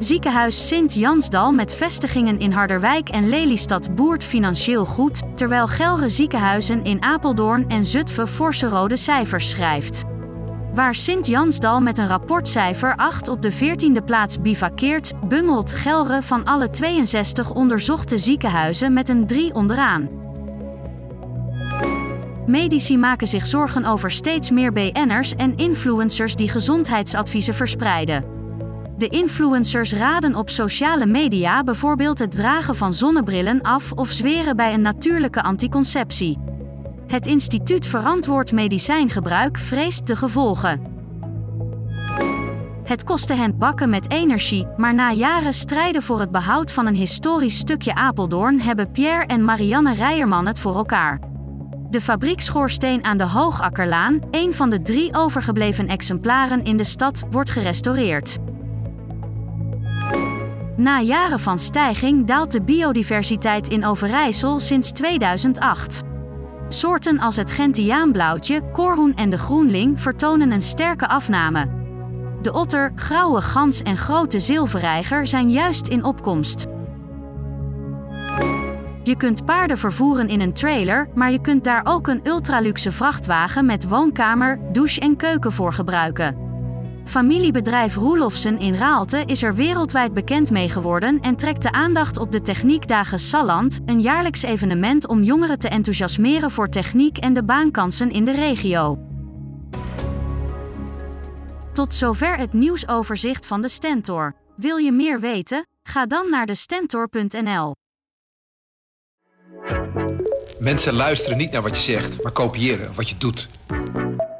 Ziekenhuis Sint-Jansdal met vestigingen in Harderwijk en Lelystad boert financieel goed, terwijl Gelre ziekenhuizen in Apeldoorn en Zutphen forse rode cijfers schrijft. Waar Sint-Jansdal met een rapportcijfer 8 op de 14e plaats bivakkeert, bungelt Gelre van alle 62 onderzochte ziekenhuizen met een 3 onderaan. Medici maken zich zorgen over steeds meer BN'ers en influencers die gezondheidsadviezen verspreiden. De influencers raden op sociale media bijvoorbeeld het dragen van zonnebrillen af of zweren bij een natuurlijke anticonceptie. Het Instituut Verantwoord Medicijngebruik vreest de gevolgen. Het kostte hen bakken met energie, maar na jaren strijden voor het behoud van een historisch stukje Apeldoorn hebben Pierre en Marianne Rijerman het voor elkaar. De fabriekschoorsteen aan de Hoogakkerlaan, een van de drie overgebleven exemplaren in de stad, wordt gerestaureerd. Na jaren van stijging daalt de biodiversiteit in Overijssel sinds 2008. Soorten als het Gentiaanblauwtje, koorhoen en de groenling vertonen een sterke afname. De otter, grauwe gans en grote zilverreiger zijn juist in opkomst. Je kunt paarden vervoeren in een trailer, maar je kunt daar ook een ultraluxe vrachtwagen met woonkamer, douche en keuken voor gebruiken. Familiebedrijf Roelofsen in Raalte is er wereldwijd bekend mee geworden en trekt de aandacht op de Techniekdagen Salland, een jaarlijks evenement om jongeren te enthousiasmeren voor techniek en de baankansen in de regio. Tot zover het nieuwsoverzicht van de Stentor. Wil je meer weten? Ga dan naar de Stentor.nl. Mensen luisteren niet naar wat je zegt, maar kopiëren wat je doet.